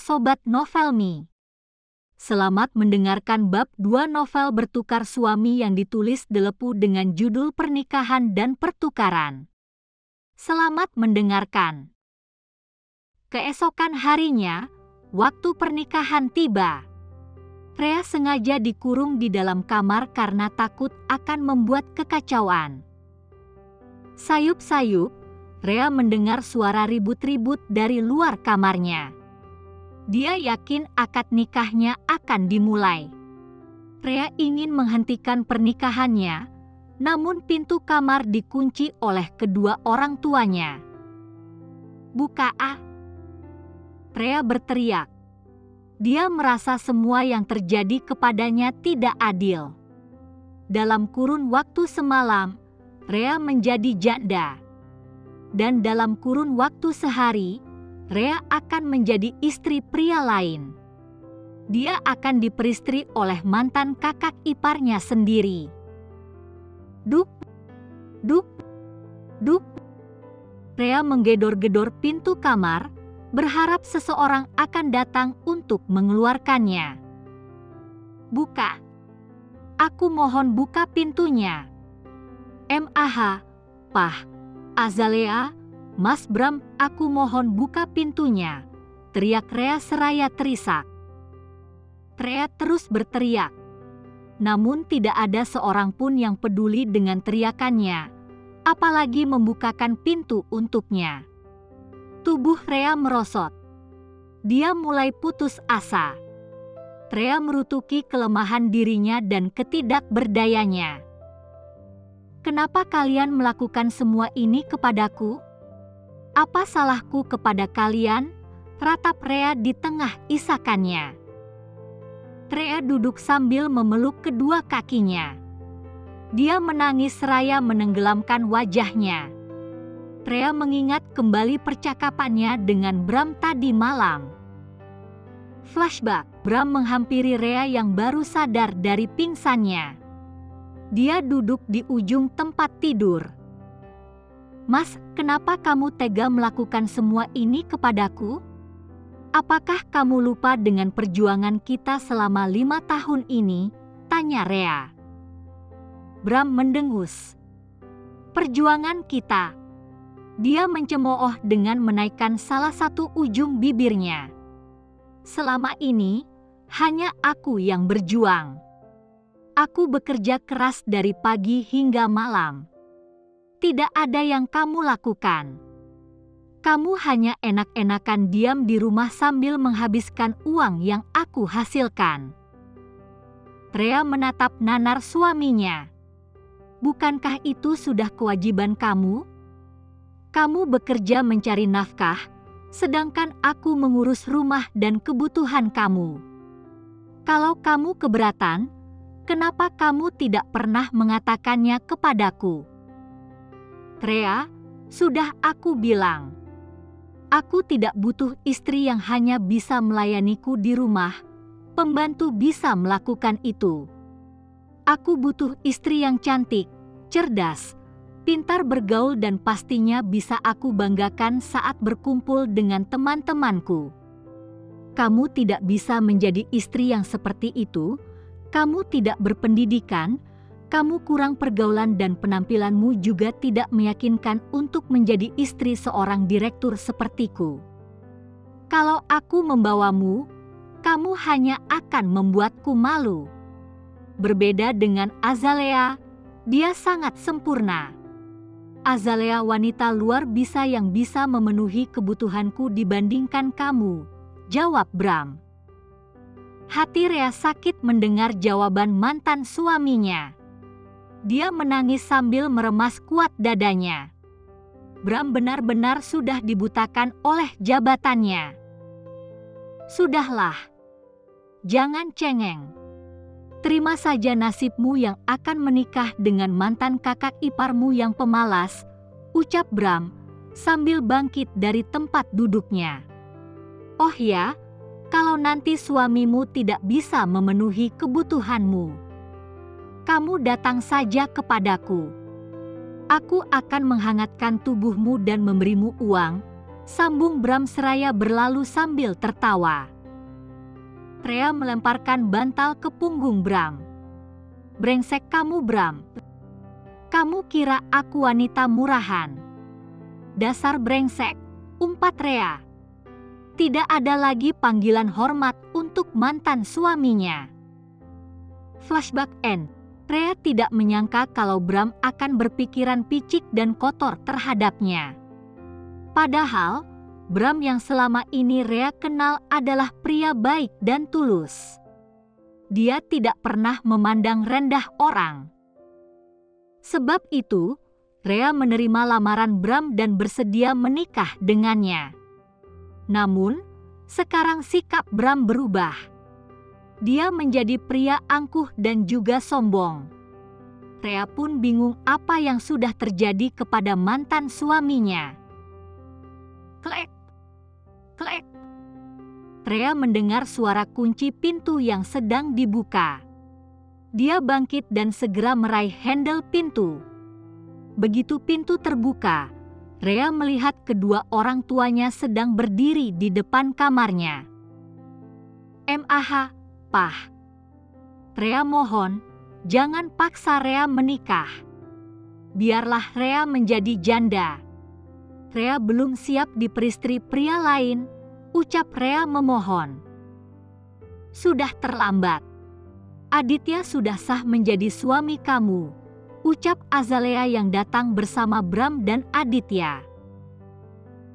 Sobat Novelmi. Selamat mendengarkan bab 2 novel bertukar suami yang ditulis Delepu dengan judul Pernikahan dan Pertukaran. Selamat mendengarkan. Keesokan harinya, waktu pernikahan tiba. Rea sengaja dikurung di dalam kamar karena takut akan membuat kekacauan. Sayup-sayup, Rea mendengar suara ribut-ribut dari luar kamarnya. Dia yakin akad nikahnya akan dimulai. Rea ingin menghentikan pernikahannya, namun pintu kamar dikunci oleh kedua orang tuanya. Buka ah! Rea berteriak. Dia merasa semua yang terjadi kepadanya tidak adil. Dalam kurun waktu semalam, Rea menjadi janda dan dalam kurun waktu sehari, Rea akan menjadi istri pria lain. Dia akan diperistri oleh mantan kakak iparnya sendiri. Duk, duk, duk. Rea menggedor-gedor pintu kamar, berharap seseorang akan datang untuk mengeluarkannya. Buka. Aku mohon buka pintunya. MAH, Pah. Azalea, Mas Bram, aku mohon buka pintunya. Teriak Rea seraya terisak. Rea terus berteriak. Namun tidak ada seorang pun yang peduli dengan teriakannya, apalagi membukakan pintu untuknya. Tubuh Rea merosot. Dia mulai putus asa. Rea merutuki kelemahan dirinya dan ketidakberdayanya. Kenapa kalian melakukan semua ini kepadaku? Apa salahku kepada kalian? Ratap Rea di tengah isakannya. Rea duduk sambil memeluk kedua kakinya. Dia menangis seraya menenggelamkan wajahnya. Rea mengingat kembali percakapannya dengan Bram tadi malam. Flashback, Bram menghampiri Rea yang baru sadar dari pingsannya. Dia duduk di ujung tempat tidur. Mas, kenapa kamu tega melakukan semua ini kepadaku? Apakah kamu lupa dengan perjuangan kita selama lima tahun ini? Tanya Rea. Bram mendengus. Perjuangan kita. Dia mencemooh dengan menaikkan salah satu ujung bibirnya. Selama ini, hanya aku yang berjuang. Aku bekerja keras dari pagi hingga malam. Tidak ada yang kamu lakukan. Kamu hanya enak-enakan diam di rumah sambil menghabiskan uang yang aku hasilkan. Rea menatap nanar suaminya. Bukankah itu sudah kewajiban kamu? Kamu bekerja mencari nafkah, sedangkan aku mengurus rumah dan kebutuhan kamu. Kalau kamu keberatan, kenapa kamu tidak pernah mengatakannya kepadaku? Rea, sudah aku bilang. Aku tidak butuh istri yang hanya bisa melayaniku di rumah. Pembantu bisa melakukan itu. Aku butuh istri yang cantik, cerdas, pintar bergaul dan pastinya bisa aku banggakan saat berkumpul dengan teman-temanku. Kamu tidak bisa menjadi istri yang seperti itu kamu tidak berpendidikan, kamu kurang pergaulan dan penampilanmu juga tidak meyakinkan untuk menjadi istri seorang direktur sepertiku. Kalau aku membawamu, kamu hanya akan membuatku malu. Berbeda dengan Azalea, dia sangat sempurna. Azalea wanita luar biasa yang bisa memenuhi kebutuhanku dibandingkan kamu, jawab Bram. Hati Rea sakit mendengar jawaban mantan suaminya. Dia menangis sambil meremas kuat dadanya. Bram benar-benar sudah dibutakan oleh jabatannya. Sudahlah, jangan cengeng. Terima saja nasibmu yang akan menikah dengan mantan kakak iparmu yang pemalas, ucap Bram sambil bangkit dari tempat duduknya. Oh ya, kalau nanti suamimu tidak bisa memenuhi kebutuhanmu. Kamu datang saja kepadaku. Aku akan menghangatkan tubuhmu dan memberimu uang, Sambung Bram seraya berlalu sambil tertawa. Rea melemparkan bantal ke punggung Bram. Brengsek kamu Bram. Kamu kira aku wanita murahan. Dasar brengsek, umpat Rea. Tidak ada lagi panggilan hormat untuk mantan suaminya. Flashback end. Rea tidak menyangka kalau Bram akan berpikiran picik dan kotor terhadapnya. Padahal, Bram yang selama ini Rea kenal adalah pria baik dan tulus. Dia tidak pernah memandang rendah orang. Sebab itu, Rea menerima lamaran Bram dan bersedia menikah dengannya. Namun, sekarang sikap Bram berubah. Dia menjadi pria angkuh dan juga sombong. Rea pun bingung apa yang sudah terjadi kepada mantan suaminya. Klek! klek. Rea mendengar suara kunci pintu yang sedang dibuka. Dia bangkit dan segera meraih handle pintu. Begitu pintu terbuka, Rea melihat kedua orang tuanya sedang berdiri di depan kamarnya. MAH, Pah. Rea mohon, jangan paksa Rea menikah. Biarlah Rea menjadi janda. Rea belum siap diperistri pria lain, ucap Rea memohon. Sudah terlambat. Aditya sudah sah menjadi suami kamu, ucap Azalea yang datang bersama Bram dan Aditya.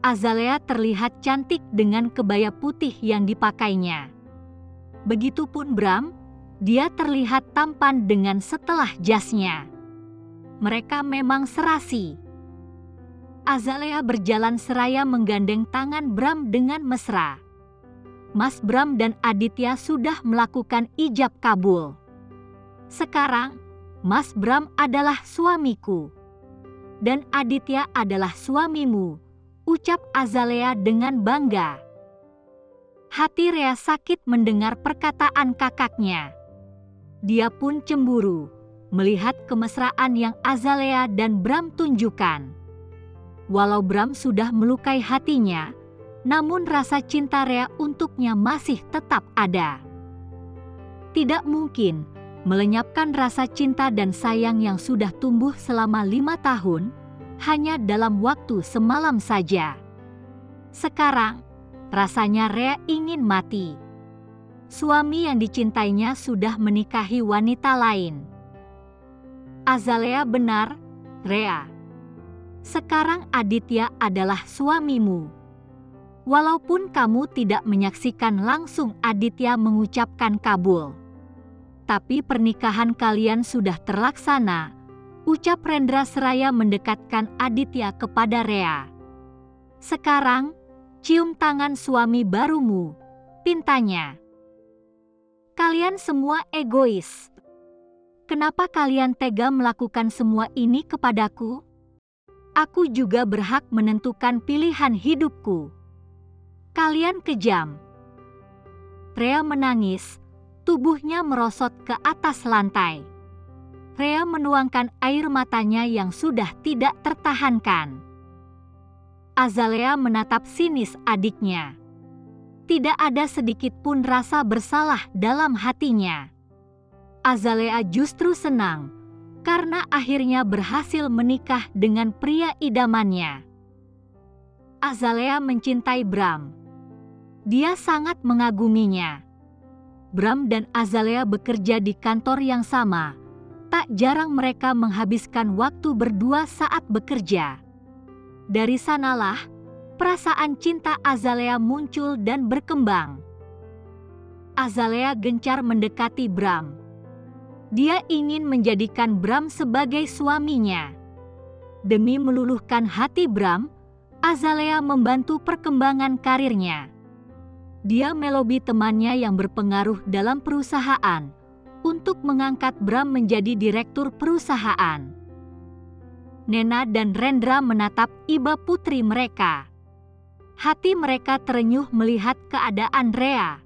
Azalea terlihat cantik dengan kebaya putih yang dipakainya. Begitupun Bram, dia terlihat tampan dengan setelah jasnya. Mereka memang serasi Azalea berjalan seraya menggandeng tangan Bram dengan mesra. Mas Bram dan Aditya sudah melakukan ijab kabul. Sekarang, Mas Bram adalah suamiku. Dan Aditya adalah suamimu, ucap Azalea dengan bangga. Hati Rea sakit mendengar perkataan kakaknya. Dia pun cemburu melihat kemesraan yang Azalea dan Bram tunjukkan. Walau Bram sudah melukai hatinya, namun rasa cinta Rea untuknya masih tetap ada. Tidak mungkin melenyapkan rasa cinta dan sayang yang sudah tumbuh selama lima tahun hanya dalam waktu semalam saja. Sekarang, rasanya Rea ingin mati. Suami yang dicintainya sudah menikahi wanita lain. Azalea benar, Rea sekarang Aditya adalah suamimu. Walaupun kamu tidak menyaksikan langsung Aditya mengucapkan kabul. Tapi pernikahan kalian sudah terlaksana, ucap Rendra Seraya mendekatkan Aditya kepada Rea. Sekarang, cium tangan suami barumu, pintanya. Kalian semua egois. Kenapa kalian tega melakukan semua ini kepadaku? aku juga berhak menentukan pilihan hidupku. Kalian kejam. Rea menangis, tubuhnya merosot ke atas lantai. Rea menuangkan air matanya yang sudah tidak tertahankan. Azalea menatap sinis adiknya. Tidak ada sedikit pun rasa bersalah dalam hatinya. Azalea justru senang karena akhirnya berhasil menikah dengan pria idamannya. Azalea mencintai Bram. Dia sangat mengaguminya. Bram dan Azalea bekerja di kantor yang sama. Tak jarang mereka menghabiskan waktu berdua saat bekerja. Dari sanalah perasaan cinta Azalea muncul dan berkembang. Azalea gencar mendekati Bram dia ingin menjadikan Bram sebagai suaminya. Demi meluluhkan hati Bram, Azalea membantu perkembangan karirnya. Dia melobi temannya yang berpengaruh dalam perusahaan untuk mengangkat Bram menjadi direktur perusahaan. Nena dan Rendra menatap iba putri mereka. Hati mereka terenyuh melihat keadaan Rea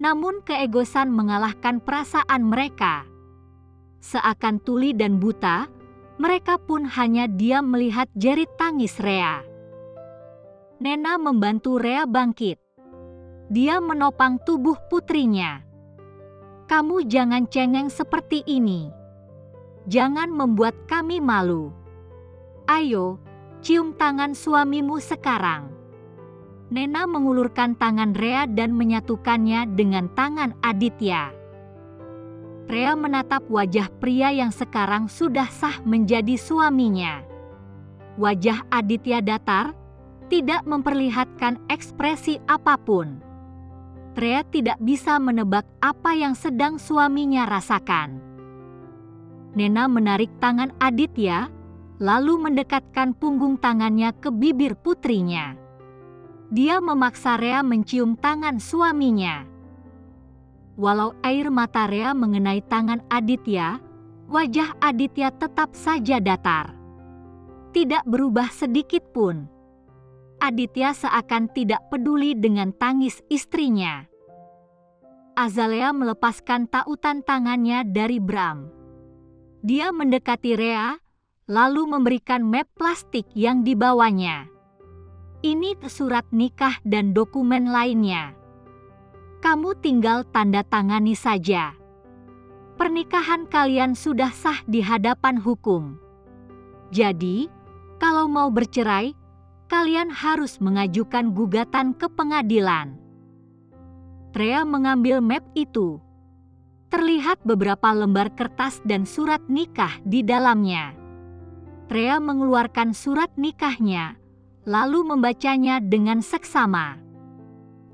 namun keegosan mengalahkan perasaan mereka. Seakan tuli dan buta, mereka pun hanya diam melihat jerit tangis Rea. Nena membantu Rea bangkit. Dia menopang tubuh putrinya. Kamu jangan cengeng seperti ini. Jangan membuat kami malu. Ayo, cium tangan suamimu sekarang. Nena mengulurkan tangan Rea dan menyatukannya dengan tangan Aditya. Rea menatap wajah pria yang sekarang sudah sah menjadi suaminya. Wajah Aditya datar, tidak memperlihatkan ekspresi apa pun. Rea tidak bisa menebak apa yang sedang suaminya rasakan. Nena menarik tangan Aditya, lalu mendekatkan punggung tangannya ke bibir putrinya dia memaksa Rea mencium tangan suaminya. Walau air mata Rea mengenai tangan Aditya, wajah Aditya tetap saja datar. Tidak berubah sedikit pun. Aditya seakan tidak peduli dengan tangis istrinya. Azalea melepaskan tautan tangannya dari Bram. Dia mendekati Rea, lalu memberikan map plastik yang dibawanya. Ini surat nikah dan dokumen lainnya. Kamu tinggal tanda tangani saja. Pernikahan kalian sudah sah di hadapan hukum. Jadi, kalau mau bercerai, kalian harus mengajukan gugatan ke pengadilan. Rea mengambil map itu. Terlihat beberapa lembar kertas dan surat nikah di dalamnya. Rea mengeluarkan surat nikahnya lalu membacanya dengan seksama.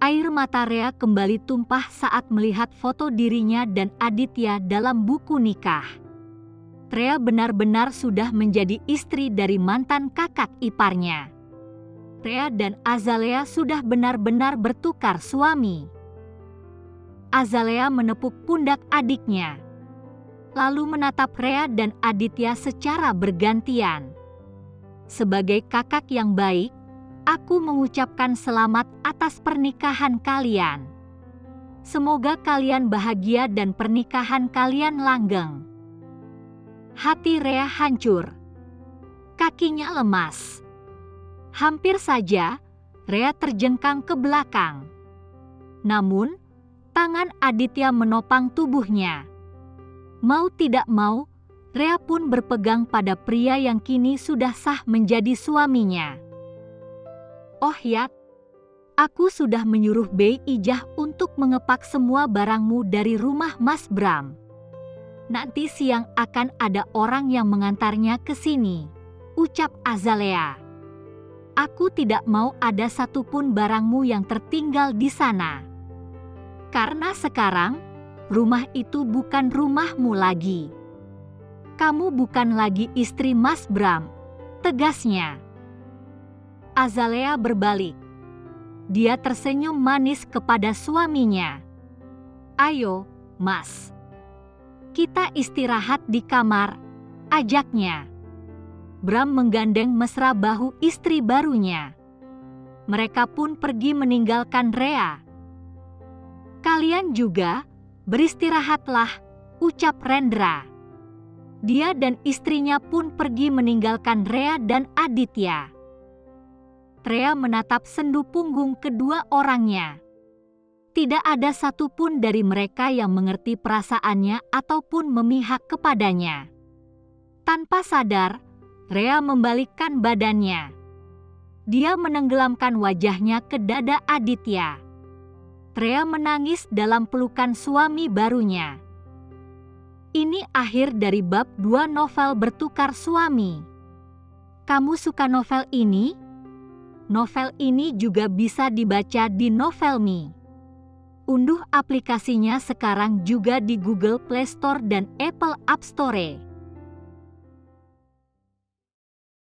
Air mata Rea kembali tumpah saat melihat foto dirinya dan Aditya dalam buku nikah. Rea benar-benar sudah menjadi istri dari mantan kakak iparnya. Rea dan Azalea sudah benar-benar bertukar suami. Azalea menepuk pundak adiknya, lalu menatap Rea dan Aditya secara bergantian. Sebagai kakak yang baik, aku mengucapkan selamat atas pernikahan kalian. Semoga kalian bahagia dan pernikahan kalian langgeng. Hati Rea hancur. Kakinya lemas. Hampir saja Rea terjengkang ke belakang. Namun, tangan Aditya menopang tubuhnya. Mau tidak mau, Rea pun berpegang pada pria yang kini sudah sah menjadi suaminya. Oh Yat, aku sudah menyuruh Bei Ijah untuk mengepak semua barangmu dari rumah Mas Bram. Nanti siang akan ada orang yang mengantarnya ke sini, ucap Azalea. Aku tidak mau ada satupun barangmu yang tertinggal di sana. Karena sekarang, rumah itu bukan rumahmu lagi kamu bukan lagi istri Mas Bram, tegasnya. Azalea berbalik. Dia tersenyum manis kepada suaminya. Ayo, Mas. Kita istirahat di kamar, ajaknya. Bram menggandeng mesra bahu istri barunya. Mereka pun pergi meninggalkan Rea. Kalian juga beristirahatlah, ucap Rendra dia dan istrinya pun pergi meninggalkan Rea dan Aditya. Rea menatap sendu punggung kedua orangnya. Tidak ada satupun dari mereka yang mengerti perasaannya ataupun memihak kepadanya. Tanpa sadar, Rea membalikkan badannya. Dia menenggelamkan wajahnya ke dada Aditya. Rea menangis dalam pelukan suami barunya. Ini akhir dari bab dua novel bertukar suami. Kamu suka novel ini? Novel ini juga bisa dibaca di Novelme. Unduh aplikasinya sekarang juga di Google Play Store dan Apple App Store.